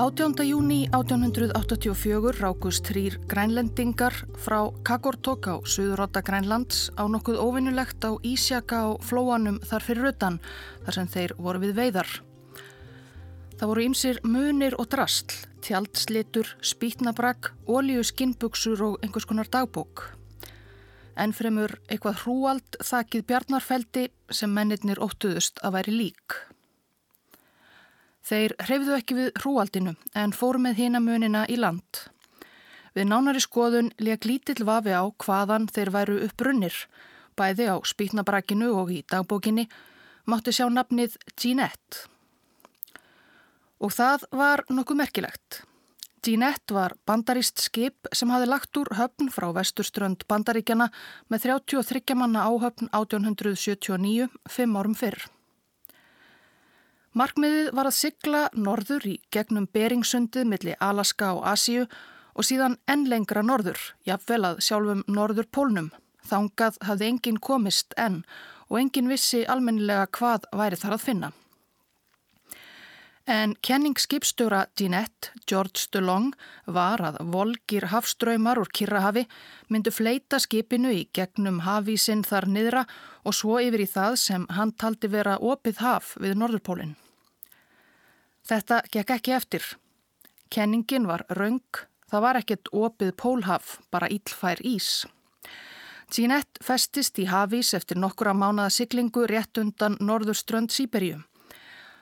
18. júni 1884 rákust þrýr grænlendingar frá Kagortok á Suðurotta Grænlands á nokkuð óvinnulegt á Ísjaka á flóanum þar fyrir utan þar sem þeir voru við veiðar. Það voru ýmsir munir og drastl, tjaldslitur, spýtnabrak, ólíu skinnbuksur og einhvers konar dagbók. En fremur eitthvað hrúald þakið bjarnarfeldi sem mennirnir óttuðust að væri lík. Þeir hreyfðu ekki við hrúaldinu en fóru með hína munina í land. Við nánari skoðun leik lítill vafi á hvaðan þeir væru uppbrunnir. Bæði á spýtnabrakinu og í dagbókinni mátti sjá nafnið Jeanette. Og það var nokkuð merkilegt. Jeanette var bandarist skip sem hafi lagt úr höfn frá vesturströnd bandaríkjana með 33 manna áhöfn 1879, fimm árum fyrr. Markmiðið var að sigla norður í gegnum Beringsundið millir Alaska og Asíu og síðan enn lengra norður, jafnvel að sjálfum norður pólnum. Þángað hafði enginn komist enn og enginn vissi almennilega hvað væri þar að finna. En kenning skipstjóra Jeanette, George DeLong, var að volgir hafströymar úr Kirrahafi myndu fleita skipinu í gegnum hafísinn þar niðra og svo yfir í það sem hann taldi vera opið haf við Norðurpólinn. Þetta gekk ekki eftir. Kenningin var raung, það var ekkert opið pólhaf, bara íllfær ís. Jeanette festist í hafís eftir nokkura mánada siglingu rétt undan norðurströnd Sýberju.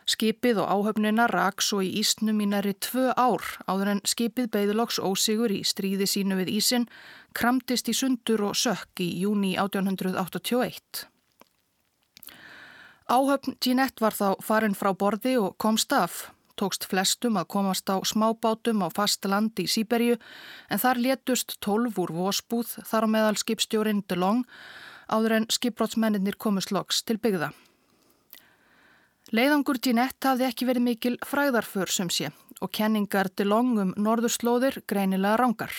Skipið og áhöfnina rak svo í ísnum í næri tvö ár áður en skipið beigðloks ósigur í stríði sínu við ísin kramtist í sundur og sökk í júni 1881. Áhöfn Jeanette var þá farin frá borði og komst af tókst flestum að komast á smábátum á fast land í Sýberju en þar létust tólf úr vósbúð þar á meðal skipstjórin DeLong áður en skipbrótsmenninir komust loks til byggða. Leiðangur Jeanette hafði ekki verið mikil fræðarför sem sé og kenningar DeLong um norðurslóðir greinilega rángar.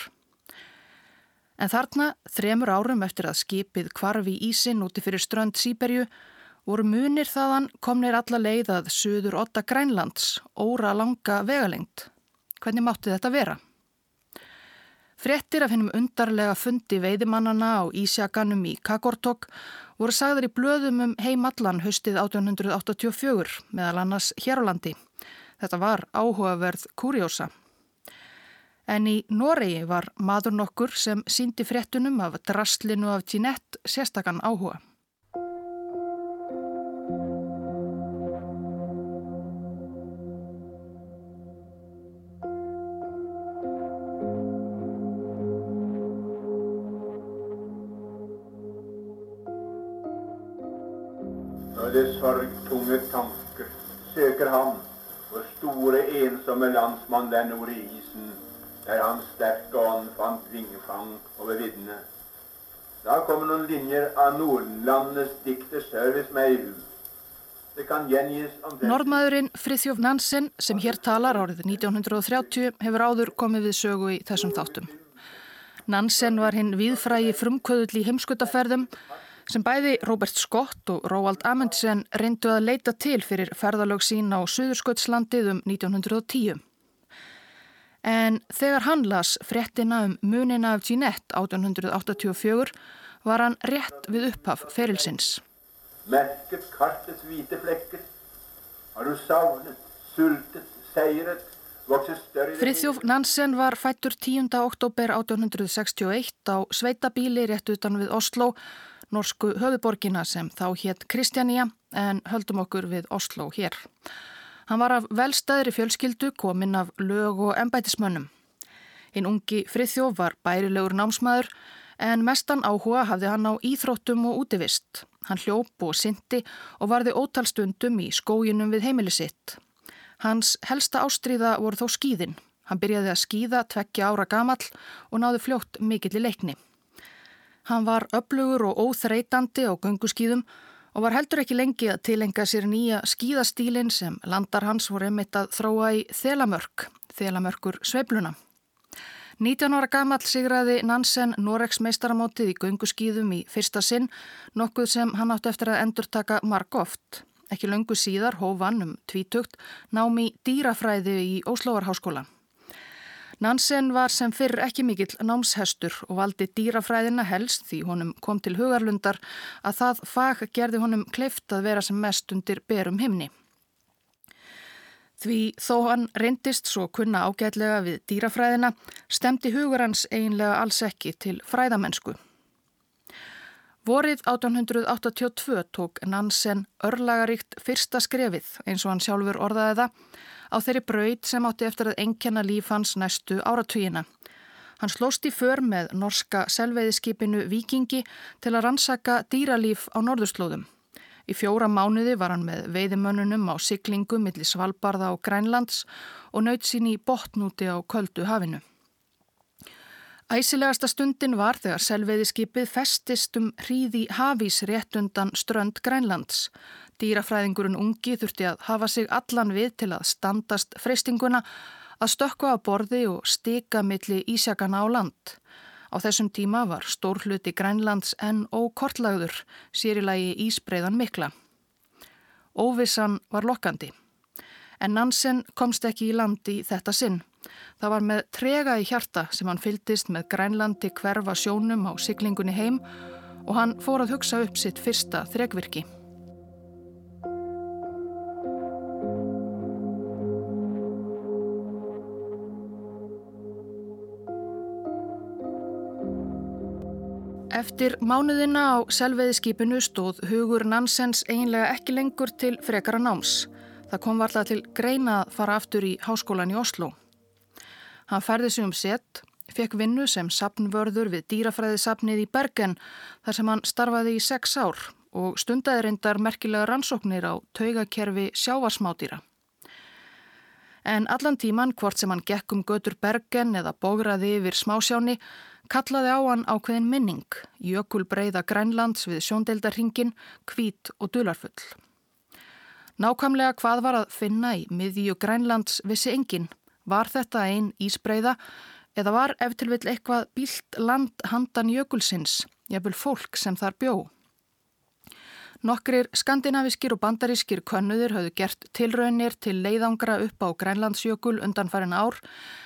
En þarna, þremur árum eftir að skipið kvarfi ísin úti fyrir strönd Sýberju voru munir þaðan komnir alla leið að söður 8 Grænlands, óra langa vegalengt. Hvernig mátti þetta vera? Frettir af hennum undarlega fundi veiðimannana á Ísjaganum í Kagortok voru sagðar í blöðum um heimallan höstið 1884 meðal annars hér á landi. Þetta var áhugaverð kurjósa. En í Noregi var maður nokkur sem síndi frettunum af drastlinu af Jeanette sérstakann áhuga. Søker han, vår store ensomme landsmann der nord i isen, der hans sterke ånd fant vingefang over viddene. Da kommer noen linjer av Nordlandets dikter Service hu. Norðmaðurinn Frithjóf Nansen sem hér talar árið 1930 hefur áður komið við sögu í þessum þáttum. Nansen var hinn viðfrægi frumkvöðull í heimskutaferðum sem bæði Robert Scott og Roald Amundsen reyndu að leita til fyrir ferðalög sín á Suðurskottslandið um 1910. En þegar hann las fréttina um munina af Jeanette 1884 var hann rétt við upphaf ferilsins. Merket kartets hvite flekker, har du savnet, sultet, seiret, Frithjóf Nansen var fættur 10. oktober 1861 á sveitabíli rétt utan við Oslo norsku höfuborgina sem þá hétt Kristjania en höldum okkur við Oslo hér. Hann var af velstæðri fjölskyldu kominn af lög og embætismönnum. Hinn ungi Frithjóf var bærilegur námsmaður en mestan áhuga hafði hann á íþróttum og útivist. Hann hljóp og syndi og varði ótalstundum í skójinum við heimili sitt. Hans helsta ástríða voru þó skýðin. Hann byrjaði að skýða tveggja ára gamall og náði fljótt mikill í leikni. Hann var öflugur og óþreytandi á gunguskýðum og var heldur ekki lengi að tilenga sér nýja skýðastílin sem landar hans voru emitt að þróa í þelamörk, þelamörkur sveibluna. 19 ára gammal sigraði Nansen Noregs meistaramótið í gunguskýðum í fyrsta sinn, nokkuð sem hann átti eftir að endur taka marg oft. ekki löngu síðar hófan um tvítugt námi dýrafræði í Óslóarháskóla. Nansen var sem fyrr ekki mikill námshestur og valdi dýrafræðina helst því honum kom til hugarlundar að það fag gerði honum kleift að vera sem mest undir berum himni. Því þó hann reyndist svo kunna ágætlega við dýrafræðina stemdi hugur hans einlega alls ekki til fræðamennsku. Vorið 1882 tók Nansen örlagaríkt fyrsta skrefið eins og hann sjálfur orðaði það á þeirri braud sem átti eftir að enkjana líf hans næstu áratugina. Hann slóst í för með norska selveiðiskipinu Vikingi til að rannsaka dýralíf á norðurslóðum. Í fjóra mánuði var hann með veiðimönnunum á siglingu millir Svalbarða og Grænlands og naut sín í botnúti á köldu hafinu. Æsilegasta stundin var þegar selveiðiskipið festist um hríði hafís rétt undan strönd Grænlands. Dýrafræðingurinn ungi þurfti að hafa sig allan við til að standast freystinguna, að stökka á borði og stika milli ísjakana á land. Á þessum tíma var stór hluti Grænlands en ókortlagður, sérilagi Ísbreiðan mikla. Óvissan var lokkandi. En Nansen komst ekki í landi þetta sinn. Það var með trega í hjarta sem hann fyldist með Grænlandi hverfa sjónum á siglingunni heim og hann fór að hugsa upp sitt fyrsta þregvirki. Eftir mánuðina á selveiðskipinu stóð hugur Nansens einlega ekki lengur til frekara náms. Það kom varlega til greina að fara aftur í háskólan í Oslo. Hann færði sig um sett, fekk vinnu sem sapnvörður við dýrafræðisapnið í Bergen þar sem hann starfaði í sex ár og stundaði reyndar merkilega rannsóknir á taugakerfi sjávarsmátýra. En allan tíman, hvort sem hann gekk um götur Bergen eða bógraði yfir smásjáni, kallaði á hann ákveðin minning, jökulbreiða Grænlands við sjóndeildarhingin, kvít og dularfull. Nákvæmlega hvað var að finna í miðju Grænlands vissi engin. Var þetta einn ísbreiða eða var eftir vill eitthvað bílt land handan jökulsins, jafnvel fólk sem þar bjóð? Nokkrir skandinaviskir og bandarískir könnuðir hafðu gert tilraunir til leiðangra upp á Grænlandsjökul undan farin ár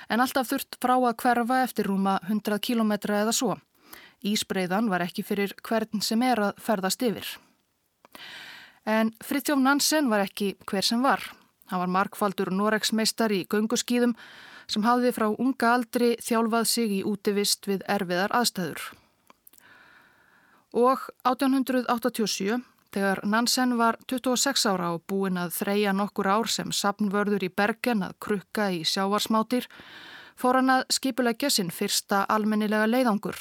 en alltaf þurft frá að hverfa eftir rúma 100 km eða svo. Ísbreiðan var ekki fyrir hvern sem er að ferðast yfir. En Fritjóf Nansen var ekki hver sem var. Hann var markfaldur Noregsmeistar í gönguskýðum sem hafði frá unga aldri þjálfað sig í útivist við erfiðar aðstæður. Og 1887 Þegar Nansen var 26 ára og búinn að þreja nokkur ár sem sapnvörður í Bergen að krukka í sjávarsmátir, fór hann að skipulegja sinn fyrsta almennilega leiðangur.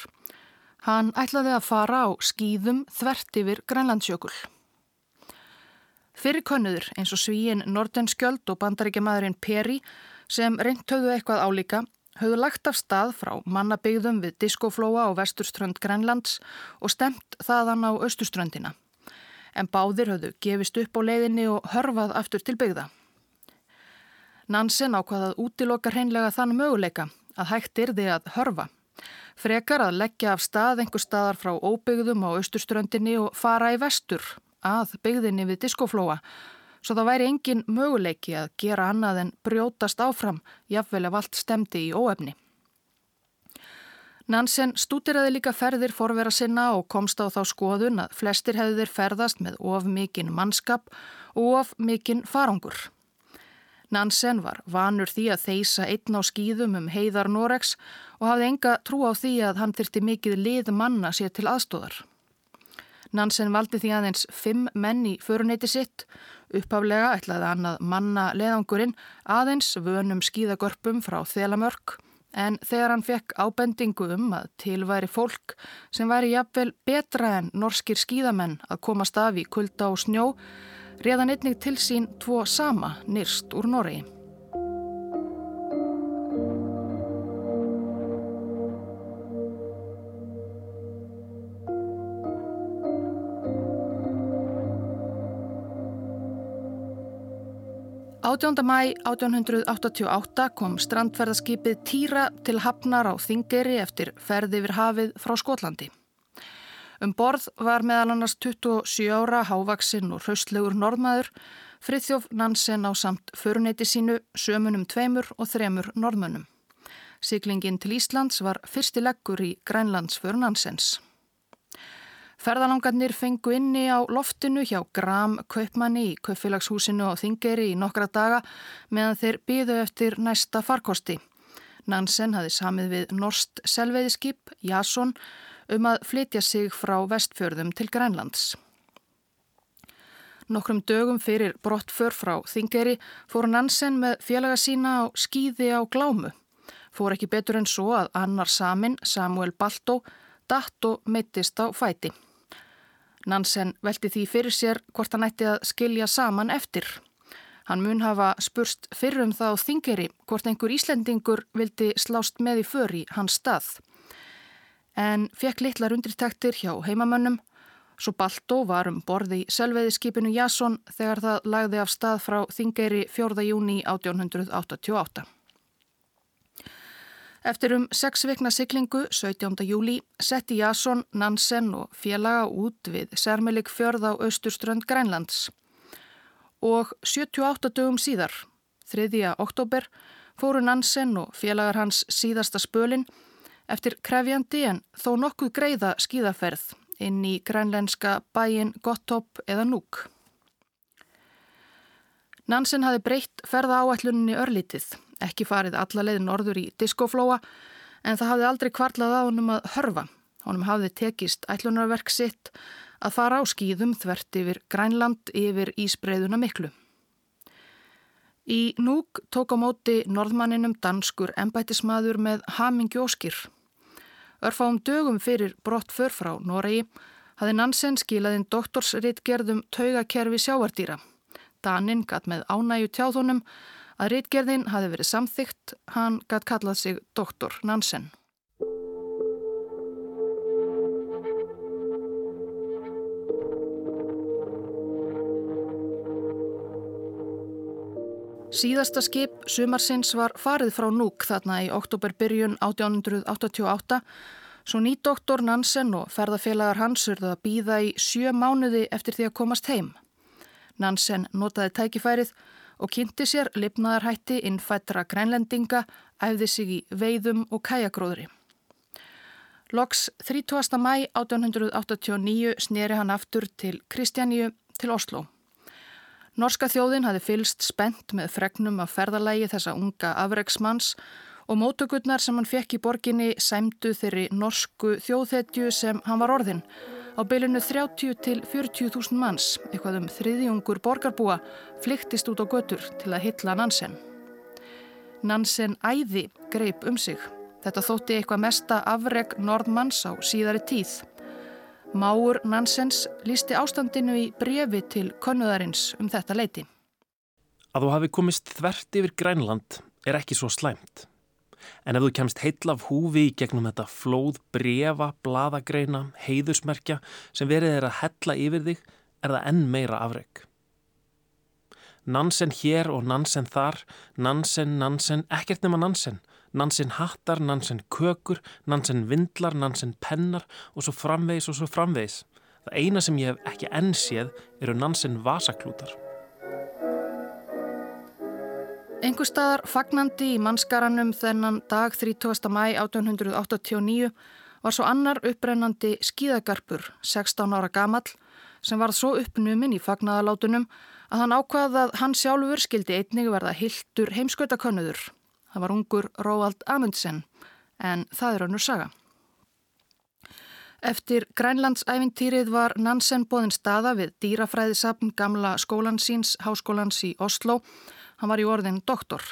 Hann ætlaði að fara á skýðum þvert yfir Grænlandsjökul. Fyrir könnuður eins og svíin Nordenskjöld og bandaríkjamaðurinn Peri sem reynt höfðu eitthvað álíka höfðu lagt af stað frá mannabygðum við diskoflóa á vesturströnd Grænlands og stemt þaðan á austurströndina en báðir höfðu gefist upp á leiðinni og hörfað aftur til byggða. Nansen ákvaðað útiloka hreinlega þann möguleika að hægt er því að hörfa. Frekar að leggja af stað einhver staðar frá óbyggðum á austurströndinni og fara í vestur að byggðinni við diskoflóa svo það væri engin möguleiki að gera annað en brjótast áfram jafnvel ef allt stemdi í óefni. Nansen stútiraði líka ferðir forvera sinna og komst á þá skoðun að flestir hefði þeir ferðast með of mikinn mannskap og of mikinn farangur. Nansen var vanur því að þeisa einn á skýðum um heiðar Norex og hafði enga trú á því að hann þyrti mikið lið manna sér til aðstóðar. Nansen valdi því aðeins fimm menn í föruneyti sitt, upphaflega ætlaði hann að manna leðangurinn aðeins vönum skýðagörpum frá Þelamörk En þegar hann fekk ábendingu um að til væri fólk sem væri jafnvel betra en norskir skíðamenn að komast af í kulda og snjó, reðan einnig til sín tvo sama nýrst úr Noregi. 18. mæ 1888 kom strandferðarskipið Týra til Hafnar á Þingeri eftir ferði yfir hafið frá Skotlandi. Um borð var meðal annars 27 ára hávaksinn og hraustlegur norðmaður Frithjóf Nansen á samt föruneyti sínu, sömunum tveimur og þremur norðmönnum. Siglingin til Íslands var fyrsti leggur í Grænlandsför Nansens. Ferðalangarnir fengu inni á loftinu hjá Gram Kaupmanni í Kaupfélagshúsinu á Þingeri í nokkra daga meðan þeir byðu eftir næsta farkosti. Nansen hafi samið við Norst selveiðiskip, Jason, um að flytja sig frá vestfjörðum til Grænlands. Nokkrum dögum fyrir brottför frá Þingeri fór Nansen með félaga sína á skýði á glámu. Fór ekki betur en svo að annar samin, Samuel Baltó, datt og meittist á fæti. Nansen velti því fyrir sér hvort hann ætti að skilja saman eftir. Hann mun hafa spurst fyrrum þá Þingeri hvort einhver Íslendingur vildi slást með í för í hans stað. En fekk litlar undirtæktir hjá heimamönnum Svo Baltó var um borði í selveiðiskipinu Jason þegar það lagði af stað frá Þingeyri 4. júni 1888. Eftir um sex vikna siklingu 17. júli setti Jason, Nansen og félaga út við Sermelik fjörð á austurströnd Grænlands. Og 78 dögum síðar, 3. oktober, fóru Nansen og félagar hans síðasta spölin eftir krefjandi en þó nokkuð greiða skíðaferð inn í grænlenska bæin Gotthop eða Núk. Nansen hafi breytt ferða áætluninni örlítið, ekki farið alla leið norður í diskoflóa en það hafði aldrei kvarlað á honum að hörfa. Honum hafði tekist ætlunarverk sitt að fara á skýðum þvert yfir Grænland yfir Ísbreiðuna miklu. Í Núk tók á móti norðmanninum danskur embætismadur með hamingjóskir Örfáum dögum fyrir brott för frá Noregi hafði Nansen skilaðinn doktorsritgerðum taugakerfi sjávardýra. Danin gatt með ánæju tjáðunum að ritgerðin hafi verið samþygt, hann gatt kallað sig doktor Nansen. Síðasta skip sumarsins var farið frá Núk þarna í oktoberbyrjun 1888 svo nýdoktor Nansen og ferðarfélagar hans urðu að býða í sjö mánuði eftir því að komast heim. Nansen notaði tækifærið og kynnti sér lipnaðarhætti innfættra grænlendinga, æfði sig í veiðum og kæjagróðri. Loks 30. mæ 1889 sneri hann aftur til Kristjaníu til Oslo. Norska þjóðin hafi fylst spennt með fregnum af ferðalægi þessa unga afreiksmanns og mótugurnar sem hann fekk í borginni sæmdu þeirri norsku þjóðhetju sem hann var orðin. Á bylunu 30 til 40.000 manns, eitthvað um þriðjungur borgarbúa, flyktist út á götur til að hitla Nansen. Nansen æði greip um sig. Þetta þótti eitthvað mesta afreg norðmanns á síðari tíð. Máur Nansens lísti ástandinu í brefi til konnuðarins um þetta leiti. Að þú hafi komist þvert yfir Grænland er ekki svo slæmt. En ef þú kemst heitl af húfi í gegnum þetta flóð, brefa, bladagreina, heiðusmerkja sem verið er að hella yfir þig, er það enn meira afreg. Nansen hér og Nansen þar, Nansen, Nansen, ekkert nema Nansen. Nansen hattar, Nansen kökur, Nansen vindlar, Nansen pennar og svo framvegis og svo framvegis. Það eina sem ég hef ekki enn séð eru Nansen vasaklútar. Engu staðar fagnandi í mannskaranum þennan dag 30. mæ 1889 var svo annar upprennandi skíðagarpur, 16 ára gamall, sem varð svo uppnuminn í fagnaðalátunum að hann ákvaði að hann sjálfur skildi einnig verða hildur heimskautakönnuður. Það var ungur Róald Amundsen, en það er önnur saga. Eftir Grænlandsævintýrið var Nansen bóðin staða við dýrafræðisapn gamla skólansins, háskólans í Oslo. Hann var í orðin doktor.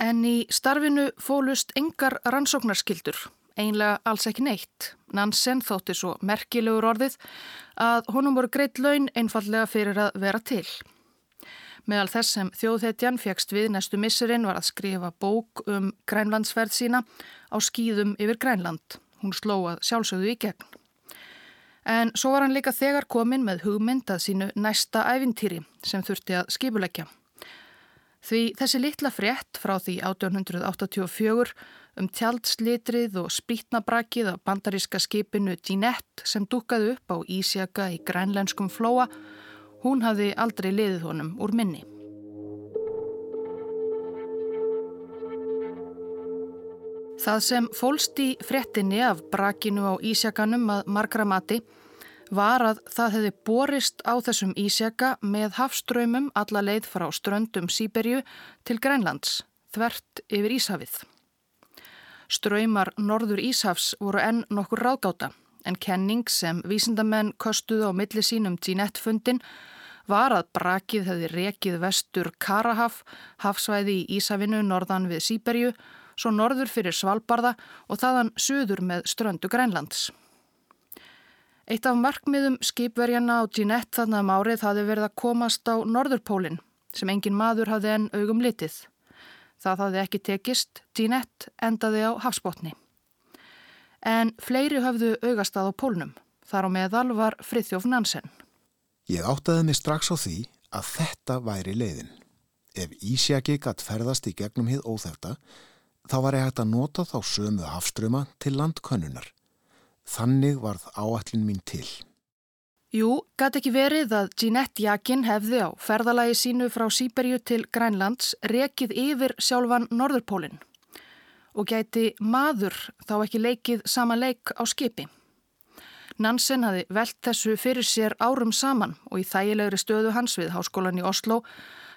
En í starfinu fólust engar rannsóknarskildur, einlega alls ekki neitt. Nansen þótti svo merkilegur orðið að honum voru greitt laun einfallega fyrir að vera til. Meðal þess sem þjóðhetjan fegst við næstu missurinn var að skrifa bók um grænlandsferð sína á skýðum yfir Grænland. Hún slóað sjálfsögðu í gegn. En svo var hann líka þegar komin með hugmynd að sínu næsta ævintýri sem þurfti að skipuleggja. Því þessi litla frétt frá því 1884 um tjaldslitrið og sprítnabrakið af bandaríska skipinu Jeanette sem dukkaði upp á Ísjaka í grænlenskum flóa, hún hafði aldrei liðið honum úr minni. Það sem fólst í frettinni af brakinu á Ísjakanum að margra mati var að það hefði borist á þessum Ísjaka með hafströymum alla leið frá ströndum Sýberju til Grænlands, þvert yfir Íshafið. Ströymar norður Íshafs voru enn nokkur ráðgáta en kenning sem vísindamenn kostuðu á milli sínum G-net-fundin var að brakið hefði rekið vestur Karahaf, hafsvæði í Ísafinu norðan við Sýberju, svo norður fyrir Svalbarða og þaðan söður með ströndu Grænlands. Eitt af markmiðum skipverjana á þannig að um árið hafi verið að komast á Norðurpólinn sem engin maður hafði enn augum litið. Það hafði ekki tekist, Jeanette endaði á hafsbótni. En fleiri höfðu augastað á pólnum. Þar á meðal var Frithjóf Nansen. Ég áttaði mig strax á því að þetta væri leiðin. Ef Ísjaki gatt ferðast í gegnum hið óþefta, þá var ég hægt að nota þá sömu hafströma til landkönnunar. Þannig varð áallin mín til. Jú, gæti ekki verið að Jeanette Jakin hefði á ferðalagi sínu frá Sýberju til Grænlands rekið yfir sjálfan Norðurpólinn og gæti maður þá ekki leikið sama leik á skipi. Nansen hafi velt þessu fyrir sér árum saman og í þægilegri stöðu hans við háskólan í Oslo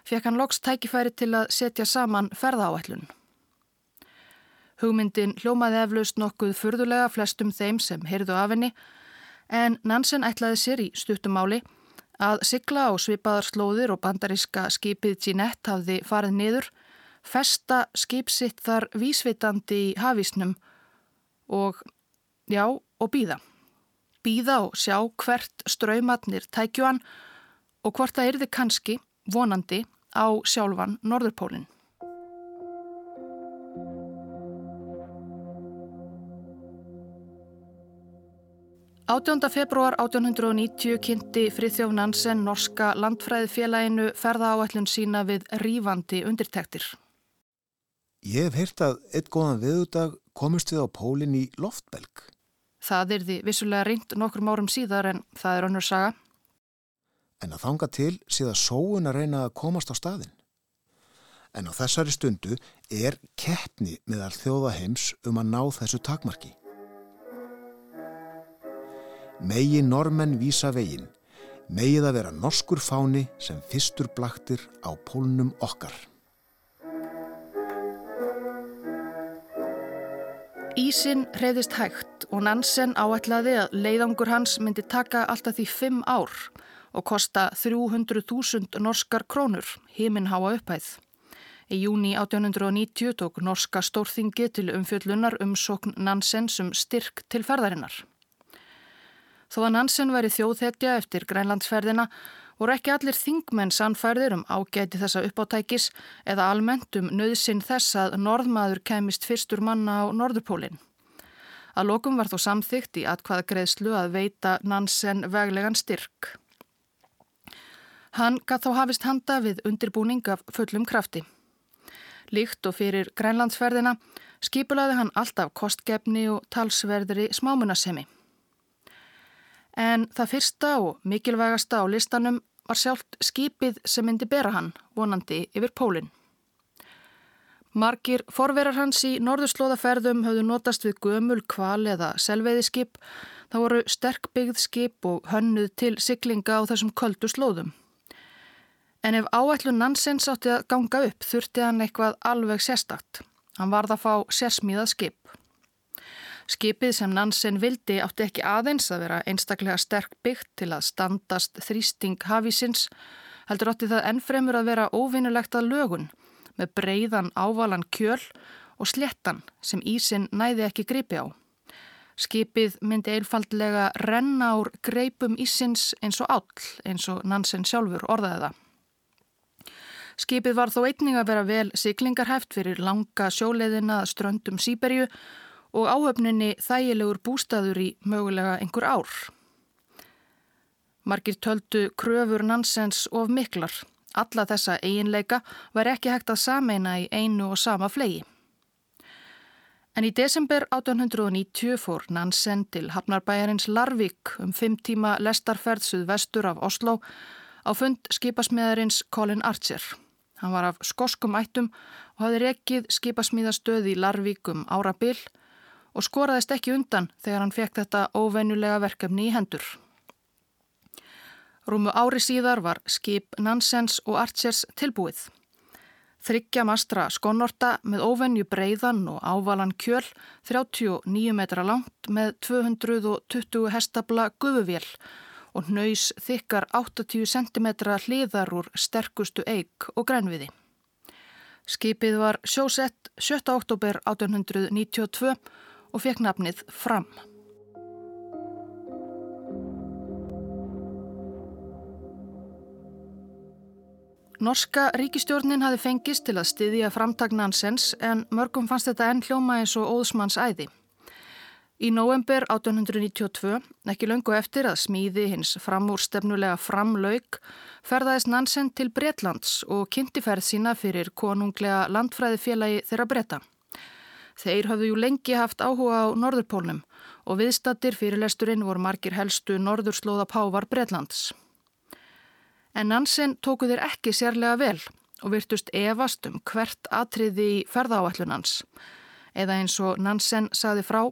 fekk hann loks tækifæri til að setja saman ferðaáætlun. Hugmyndin hljómaði eflaust nokkuð furðulega flestum þeim sem heyrðu af henni en Nansen ætlaði sér í stuttumáli að sigla á svipaðar slóðir og bandaríska skipið Jeanette hafði farið niður, festa skipsitt þar vísvitandi í hafísnum og, já, og býða. Býða og sjá hvert ströymatnir tækjuan og hvort það erði kannski, vonandi, á sjálfan Norðurpólinn. 18. februar 1890 kynnti Frithjóf Nansen norska landfræðifélaginu ferða áætlun sína við rýfandi undirtektir. Ég hef heyrt að eitt góðan viðudag komist við á pólinn í loftbelg. Það er því vissulega reynd nokkrum árum síðar en það er önnur saga. En að þanga til síða sóun að reyna að komast á staðin. En á þessari stundu er keppni meðal þjóðaheims um að ná þessu takmarki. Megi normenn vísa veginn, megið að vera norskur fáni sem fyrstur blaktir á pólnum okkar. Ísin reyðist hægt og Nansen áætlaði að leiðangur hans myndi taka alltaf því fimm ár og kosta 300.000 norskar krónur, heiminháa upphæð. Í júni 1890 tók norska stórþingi til umfjöllunar um sokn Nansen sem styrk til ferðarinnar. Þó að Nansen væri þjóðhetja eftir grænlandsferðina voru ekki allir þingmenn sannfærðir um ágæti þessa uppáttækis eða almennt um nöðsinn þess að norðmaður kemist fyrstur manna á Norðurpólinn. Að lokum var þó samþygt í atkvaða greiðslu að veita Nansen veglegan styrk. Hann gaf þá hafist handa við undirbúning af fullum krafti. Líkt og fyrir grænlandsferðina skipulaði hann alltaf kostgefni og talsverðri smámunasemi. En það fyrsta og mikilvægasta á listanum var sjálft skipið sem myndi bera hann, vonandi yfir pólinn. Margir forverar hans í norðurslóðaferðum höfðu notast við gömul, kval eða selveiðiskip. Það voru sterk byggð skip og hönnuð til siglinga á þessum köldu slóðum. En ef áætlun Nansens átti að ganga upp þurfti hann eitthvað alveg sérstakt. Hann varð að fá sérsmíðað skip. Skipið sem Nansen vildi átti ekki aðeins að vera einstaklega sterk byggt til að standast þrýsting hafísins, heldur átti það ennfremur að vera óvinnulegt að lögun með breyðan ávalan kjöl og slettan sem ísin næði ekki gripi á. Skipið myndi einfaldlega renna úr greipum ísins eins og all, eins og Nansen sjálfur orðaði það. Skipið var þó einning að vera vel siglingarhæft fyrir langa sjóleiðina ströndum Sýberju og áhöfninni þægilegur bústaður í mögulega einhver ár. Margir töldu kröfur Nansens of miklar. Alla þessa eiginleika var ekki hægt að sameina í einu og sama flegi. En í desember 1890 fór Nansen til Hafnarbæjarins Larvik um fimm tíma lestarferð suð vestur af Oslo á fund skipasmiðarins Colin Archer. Hann var af skoskum ættum og hafði rekið skipasmíðastöð í Larvik um árabil og skoraðist ekki undan þegar hann fekk þetta óvennulega verkefni í hendur. Rúmu ári síðar var skip Nansens og Archers tilbúið. Þryggja mastra skonnorta með óvenju breiðan og ávalan kjöl, 39 metra langt með 220 hestabla gufuvél og nöys þykkar 80 cm hliðar úr sterkustu eig og grænviði. Skipið var sjósett 7. oktober 1892 og fekk nafnið Fram. Norska ríkistjórnin hafi fengist til að styðja framtagnansens en mörgum fannst þetta enn hljóma eins og óðsmanns æði. Í november 1892, ekki löngu eftir að smíði hins framúrstefnulega framlaug, ferðaðist Nansen til Bretlands og kynnti ferð sína fyrir konunglega landfræðifélagi þeirra bretta. Þeir hafðu jú lengi haft áhuga á Norðurpólnum og viðstattir fyrir lesturinn voru margir helstu Norðurslóða Pávar Bretlands en Nansen tóku þeir ekki sérlega vel og virtust evast um hvert atriði í ferðáallunans. Eða eins og Nansen saði frá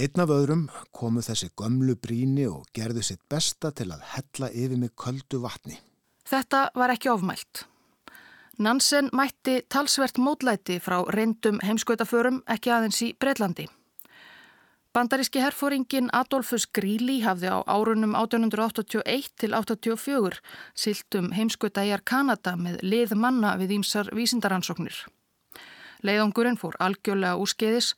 Einn af öðrum komu þessi gömlu bríni og gerðu sitt besta til að hella yfir mig köldu vatni. Þetta var ekki ofmælt. Nansen mætti talsvert mótlæti frá reyndum heimskautaförum ekki aðeins í Breitlandi. Bandaríski herfóringin Adolfus Gríli hafði á árunum 1881 til 1884 siltum heimskutæjar Kanada með lið manna við ímsar vísindaransóknir. Leiðongurinn fór algjörlega úrskeiðis,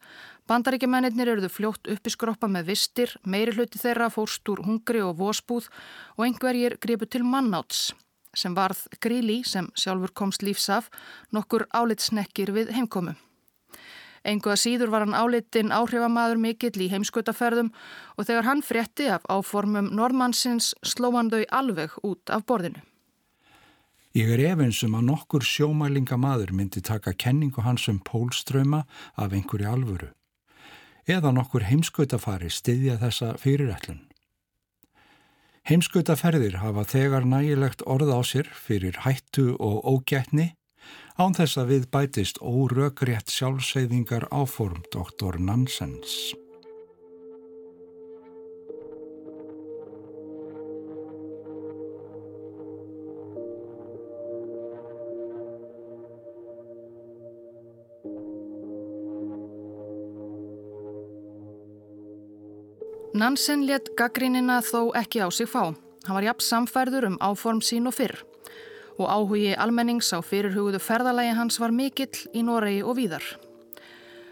bandaríkjamennir eruðu fljótt uppiskroppa með vistir, meiri hluti þeirra fórst úr hungri og vósbúð og einhverjir gripu til mannáts sem varð Gríli sem sjálfur komst lífsaf nokkur álitsnekkir við heimkomu. Engu að síður var hann álitin áhrifamaður mikill í heimskutaferðum og þegar hann frétti af áformum normannsins sló hann þau alveg út af borðinu. Ég er efinsum að nokkur sjómælingamadur myndi taka kenningu hans um pólströma af einhverju alvöru. Eða nokkur heimskautafari styðja þessa fyrirætlun. Heimskautaferðir hafa þegar nægilegt orð á sér fyrir hættu og ógætni án þess að við bætist órökrétt sjálfseyðingar áform doktor Nansens. Nansen let gaggrínina þó ekki á sig fá. Hann var jafn samfærður um áform sín og fyrr og áhugi almennings á fyrirhuguðu ferðalagi hans var mikill í Noregi og víðar.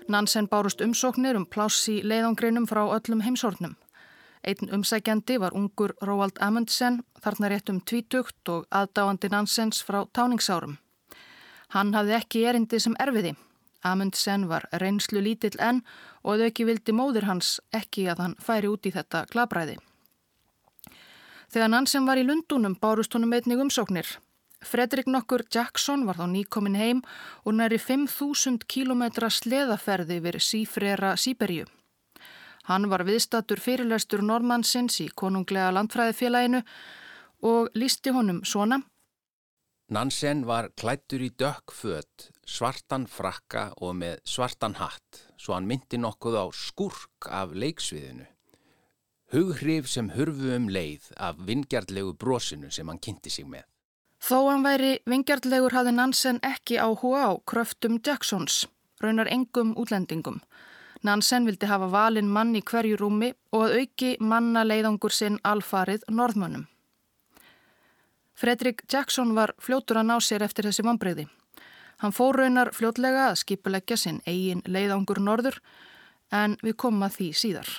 Nansen bárust umsóknir um pláss í leiðangrinum frá öllum heimsornum. Einn umsækjandi var ungur Róald Amundsen, þarna rétt um tvítugt og aðdáandi Nansens frá táningsárum. Hann hafði ekki erindi sem erfiði. Amundsen var reynslu lítill enn og þau ekki vildi móðir hans ekki að hann færi út í þetta glabræði. Þegar Nansen var í Lundunum bárust honum einnig umsóknir. Fredrik nokkur Jackson var þá nýkomin heim og næri 5.000 km sleðaferði yfir sífrera Sýberju. Hann var viðstatur fyrirlestur normannsins í konunglega landfræðifélaginu og lísti honum svona. Nansen var klættur í dökkföt, svartan frakka og með svartan hatt, svo hann myndi nokkuð á skurk af leiksviðinu. Hughrif sem hurfu um leið af vingjarlegu brosinu sem hann kynnti sig með. Þó hann væri vingjartlegur hafði Nansen ekki áhuga á kröftum Jacksons, raunar engum útlendingum. Nansen vildi hafa valin mann í hverju rúmi og að auki manna leiðangur sinn alfarið norðmönnum. Fredrik Jackson var fljótur að ná sér eftir þessi vonbreyði. Hann fór raunar fljótlega að skipuleggja sinn eigin leiðangur norður en við komum að því síðar.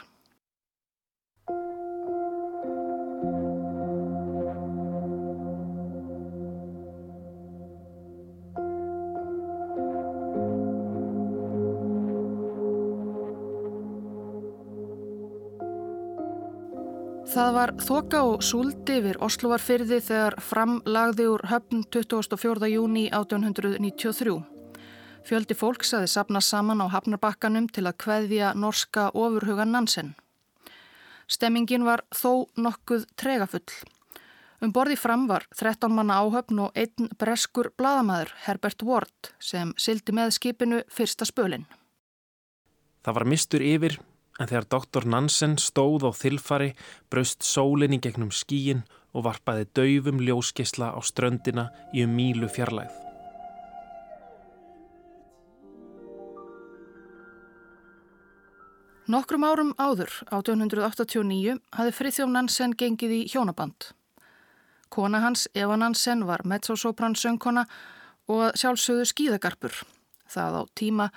Það var þoka og súldi yfir Oslovarfyrði þegar framlagði úr höfn 24. júni 1893. Fjöldi fólks aði sapna saman á hafnarbakkanum til að kveðja norska ofurhugan Nansen. Stemmingin var þó nokkuð tregafull. Um borði fram var 13 manna áhöfn og einn breskur bladamæður, Herbert Ward, sem sildi með skipinu fyrsta spölinn. Það var mistur yfir en þegar doktor Nansen stóð á þilfari braust sólinn í gegnum skíin og varpaði daufum ljóskisla á ströndina í um mílu fjarlægð. Nokkrum árum áður, 1889, hafði Frithjóf Nansen gengið í hjónaband. Kona hans, Eva Nansen, var mezzosopran söngkona og sjálfsögðu skíðagarpur. Það á tíma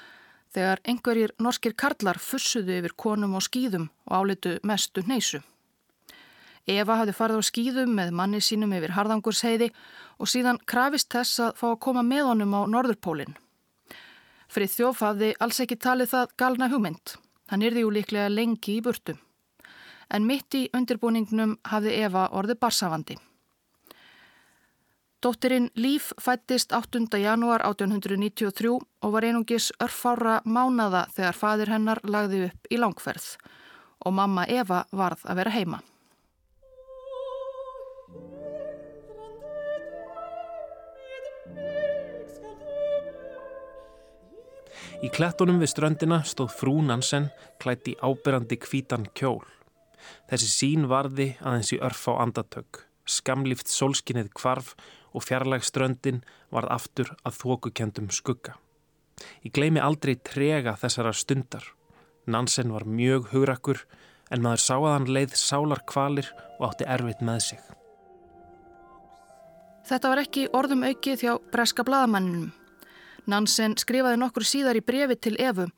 þegar einhverjir norskir karlar fussuðu yfir konum og skýðum og álitu mestu neysu. Eva hafði farið á skýðum með manni sínum yfir Harðangursheiði og síðan krafist þess að fá að koma með honum á Norðurpólinn. Frið þjóf hafði alls ekki talið það galna hugmynd. Hann yrði jú líklega lengi í burtu. En mitt í undirbúningnum hafði Eva orðið barsafandi. Dóttirinn Líf fættist 8. janúar 1893 og var einungis örfára mánada þegar fadir hennar lagði upp í langferð og mamma Eva varð að vera heima. Í klettunum við ströndina stóð frú Nansen klætt í ábyrrandi kvítan kjól. Þessi sín varði aðeins í örf á andatök. Skamlíft sólskinnið kvarf og fjarlægströndin varð aftur að þókukendum skugga. Ég gleymi aldrei trega þessara stundar. Nansen var mjög hugrakkur en maður sá að hann leið sálar kvalir og átti erfitt með sig. Þetta var ekki orðum aukið hjá breska bladamanninum. Nansen skrifaði nokkur síðar í brefi til Efu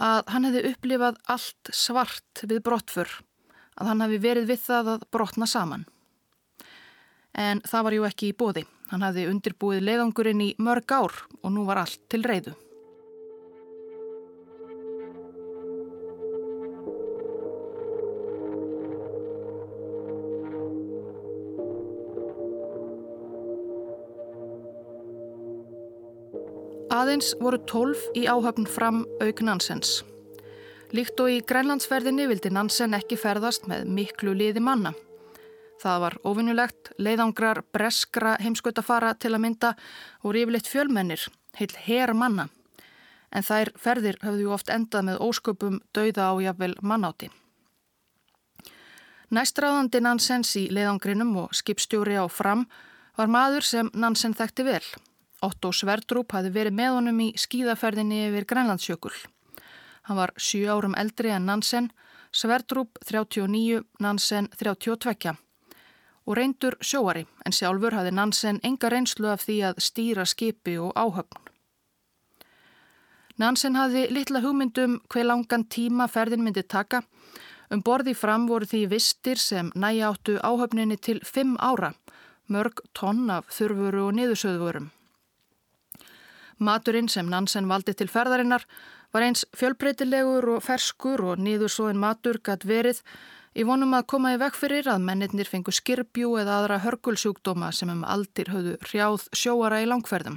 að hann hefði upplifað allt svart við brottfur, að hann hefði verið við það að brotna saman en það var jú ekki í bóði. Hann hafði undirbúið leiðangurinn í mörg ár og nú var allt til reyðu. Aðeins voru tólf í áhafn fram auk Nansens. Líkt og í grænlandsferðinni vildi Nansen ekki ferðast með miklu liði manna. Það var ofinnulegt, leiðangrar, breskra heimskautafara til að mynda og rífilitt fjölmennir, heil her manna. En þær ferðir hafðu ju oft endað með ósköpum dauða á jafnvel mannáti. Næstráðandi Nansens í leiðangrinum og skipstjóri á fram var maður sem Nansen þekkti vel. Otto Sverdrup hafi verið með honum í skíðaferðinni yfir Grænlandsjökul. Hann var 7 árum eldri en Nansen, Sverdrup 39, Nansen 32 og reyndur sjóari en sjálfur hafði Nansen enga reynslu af því að stýra skipi og áhöfn. Nansen hafði litla hugmyndum hver langan tíma ferðin myndi taka. Um borði fram voru því vistir sem næja áttu áhöfninni til fimm ára, mörg tonn af þurfuru og niðursöðurum. Maturinn sem Nansen valdi til ferðarinnar var eins fjölbreytilegur og ferskur og niðursóðin matur gætt verið Ég vonum að koma í veg fyrir að mennirnir fengu skirbjú eða aðra hörgulsjúkdóma sem um aldir höfðu hrjáð sjóara í langferðum.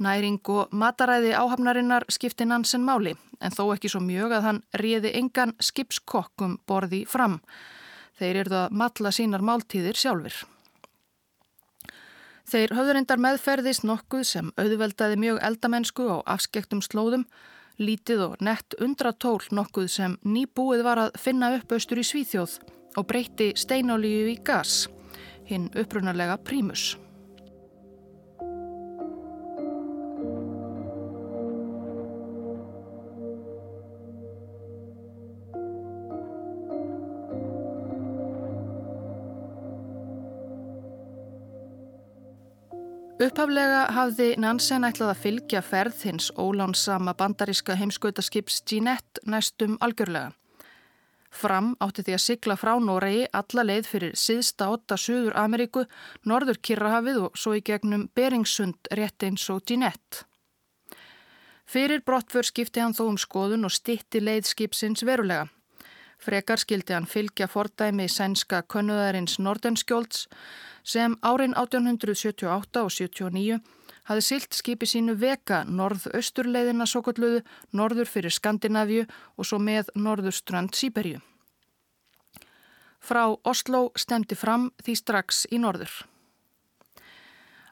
Næring og mataræði áhafnarinnar skipti Nansen máli en þó ekki svo mjög að hann réði engan skipskokkum borði fram. Þeir eru að matla sínar máltíðir sjálfur. Þeir höfðurindar meðferðist nokkuð sem auðveldaði mjög eldamennsku á afskektum slóðum lítið og nett undratól nokkuð sem nýbúið var að finna upp austur í Svíþjóð og breyti steinolíu í gas, hinn upprunalega prímus. Upphaflega hafði Nansen ætlað að fylgja ferð hins ólánsama bandaríska heimskautaskips Jeanette næstum algjörlega. Fram átti því að sigla frá Noregi alla leið fyrir síðsta 8 Suður Ameríku, Norður Kirrahafið og svo í gegnum Beringsund rétt eins og Jeanette. Fyrir brottför skipti hann þó um skoðun og stitti leið skipsins verulega. Frekar skildi hann fylgja fordæmi sænska könnuðarins Nordenskjólds sem árin 1878 og 79 hafði silt skipi sínu veka norð-austurleiðina svo kolluðu, norður fyrir Skandinavíu og svo með norðurströnd Sýberju. Frá Oslo stemdi fram því strax í norður.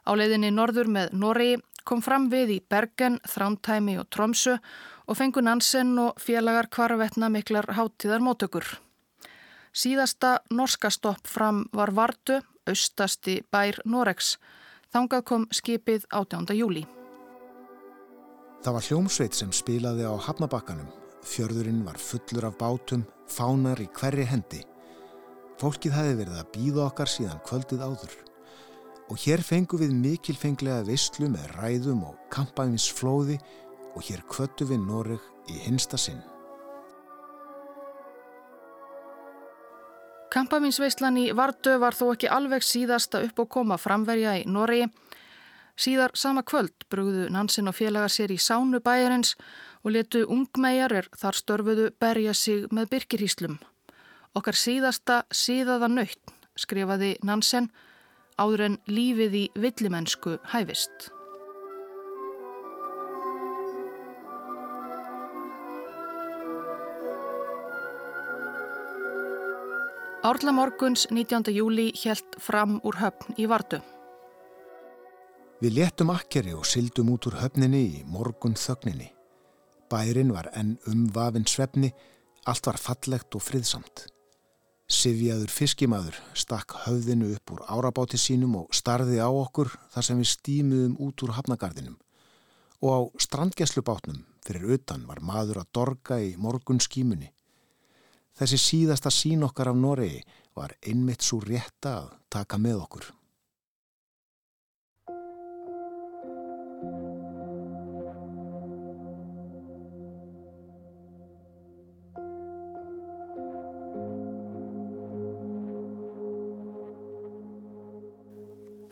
Á leiðinni norður með Norri kom fram við í Bergen, Þrántæmi og Tromsö og fengu Nansen og félagar kvarvetna miklar háttíðar mótökur. Síðasta norska stopp fram var Vartu, austasti bær Noregs. Þangað kom skipið 18. júli. Það var hljómsveit sem spilaði á Hafnabakkanum. Fjörðurinn var fullur af bátum, fánar í hverri hendi. Fólkið hefði verið að býða okkar síðan kvöldið áður. Og hér fengu við mikilfenglega visslu með ræðum og kampaðins flóði og hér kvöttu við Noreg í hinsta sinn. Kampaminsveislan í Vardö var þó ekki alveg síðasta upp og koma framverja í Noregi. Síðar sama kvöld brugðu Nansen og félagar sér í sánu bæjarins og letu ungmegar er þar störfuðu berja sig með byrkirhíslum. Okkar síðasta síðaða nöytt, skrifaði Nansen, áður en lífið í villimennsku hæfist. Árla morguns 19. júli helt fram úr höfn í Vardu. Við léttum akkeri og syldum út úr höfninni í morgun þögninni. Bærin var enn umvafinn svefni, allt var fallegt og friðsamt. Sivjaður fiskimaður stakk höfðinu upp úr árabáti sínum og starði á okkur þar sem við stýmuðum út úr hafnagardinum. Og á strandgæslubátnum fyrir utan var maður að dorga í morgun skímunni. Þessi síðasta sín okkar af Noregi var einmitt svo rétta að taka með okkur.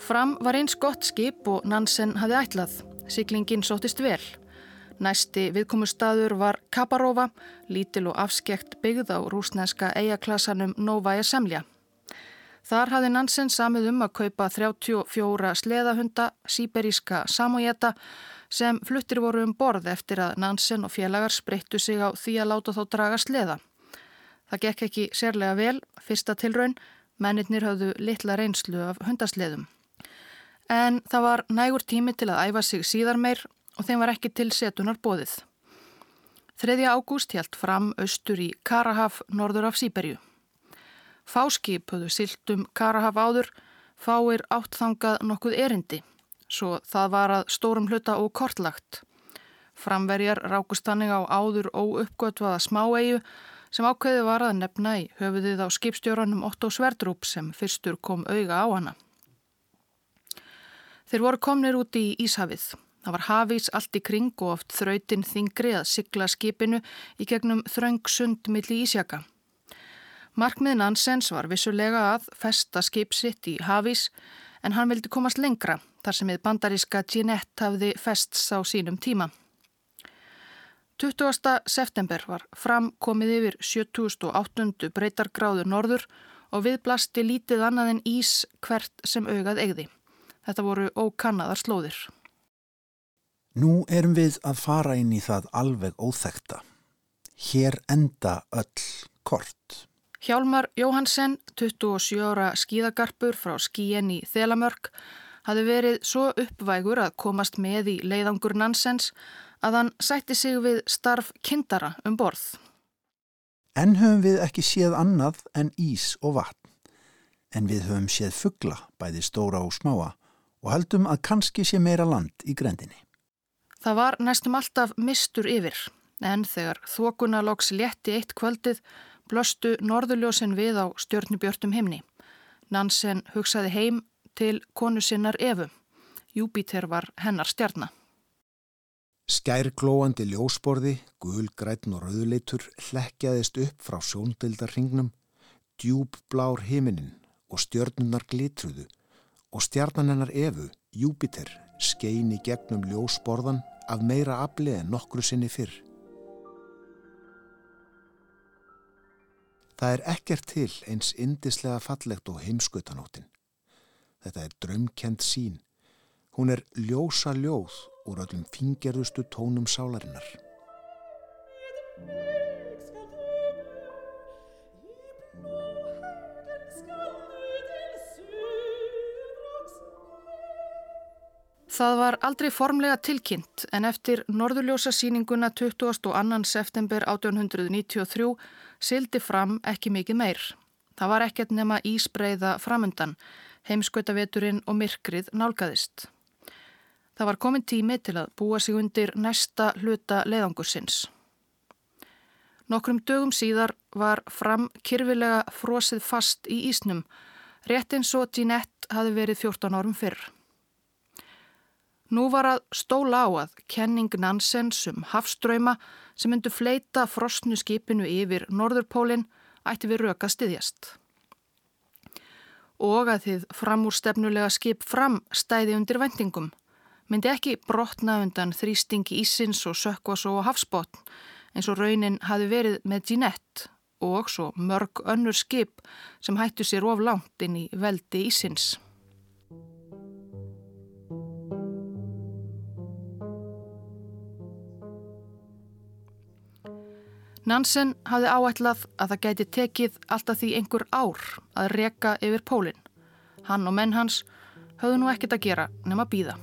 Fram var eins gott skip og Nansen hafði ætlað. Siglingin sóttist vel. Næsti viðkomustadur var Kaparófa, lítil og afskekt byggð á rúsneska eigaklasanum Novaja Semlja. Þar hafði Nansen samið um að kaupa 34 sleðahunda síberíska samójeta sem fluttir voru um borð eftir að Nansen og félagar spreyttu sig á því að láta þá draga sleða. Það gekk ekki sérlega vel, fyrsta tilraun, mennirnir hafðu litla reynslu af hundasleðum. En það var nægur tími til að æfa sig síðar meir og þeim var ekki til setunar bóðið. 3. ágúst hjælt fram austur í Karahaf, norður af Sýberju. Fáskip höfðu siltum Karahaf áður, fáir áttþangað nokkuð erindi, svo það var að stórum hluta og kortlagt. Framverjar rákust þannig á áður óuppgötvaða smáegu sem ákveði var að nefna í höfuðið á skipstjóranum Otto Sverdrup sem fyrstur kom auga á hana. Þeir voru komnir út í Íshafið. Það var hafís allt í kring og oft þrautinn þingri að sigla skipinu í gegnum þröng sund milli Ísjaka. Markmið Nansens var vissulega að festa skipsitt í hafís en hann vildi komast lengra þar sem við bandaríska Ginette hafði fests á sínum tíma. 20. september var fram komið yfir 7008. breytargráður norður og viðblasti lítið annað en ís hvert sem augað eigði. Þetta voru ókannaðar slóðir. Nú erum við að fara inn í það alveg óþekta. Hér enda öll kort. Hjálmar Jóhansen, 27 ára skíðagarpur frá skíen í Þelamörk, hafi verið svo uppvægur að komast með í leiðangur Nansens að hann sætti sig við starf kindara um borð. En höfum við ekki séð annað en ís og vatn. En við höfum séð fuggla, bæði stóra og smáa, og heldum að kannski sé meira land í grendinni. Það var næstum alltaf mistur yfir, en þegar þokuna loks létti eitt kvöldið blöstu norðurljósin við á stjörnubjörtum himni. Nansen hugsaði heim til konu sinnar Efu. Júbíter var hennar stjarnar. Skærglóandi ljósborði, gulgrætn og rauðleitur hlekkjaðist upp frá sjóndildarhingnum, djúbblár himinin og stjörnunar glitruðu og stjarnanennar Efu, Júbíter, skein í gegnum ljósborðan af meira afli en nokkru sinni fyrr. Það er ekkert til eins indislega fallegt og heimskautanóttin. Þetta er drömkend sín. Hún er ljósa ljóð úr öllum fingerðustu tónum sálarinnar. Það var aldrei formlega tilkynnt en eftir norðurljósa síninguna 22. september 1893 sildi fram ekki mikið meir. Það var ekkert nema ísbreiða framundan, heimskautaveturinn og myrkrið nálgæðist. Það var komin tími til að búa sig undir næsta hluta leiðangursins. Nokkrum dögum síðar var fram kyrfilega frosið fast í ísnum, rétt eins og Ginette hafi verið 14 árum fyrr. Nú var að stóla á að kenning Nansens um hafströyma sem myndu fleita frostnu skipinu yfir Norðurpólinn ætti við röka styðjast. Og að þið framúrstefnulega skip fram stæði undir vendingum myndi ekki brotna undan þrýstingi ísins og sökkvas og hafsbótn eins og raunin hafi verið með Ginette og svo mörg önnur skip sem hættu sér of langt inn í veldi ísins. Nansen hafði áætlað að það gæti tekið alltaf því einhver ár að reka yfir pólinn. Hann og menn hans höfðu nú ekkert að gera nema býða.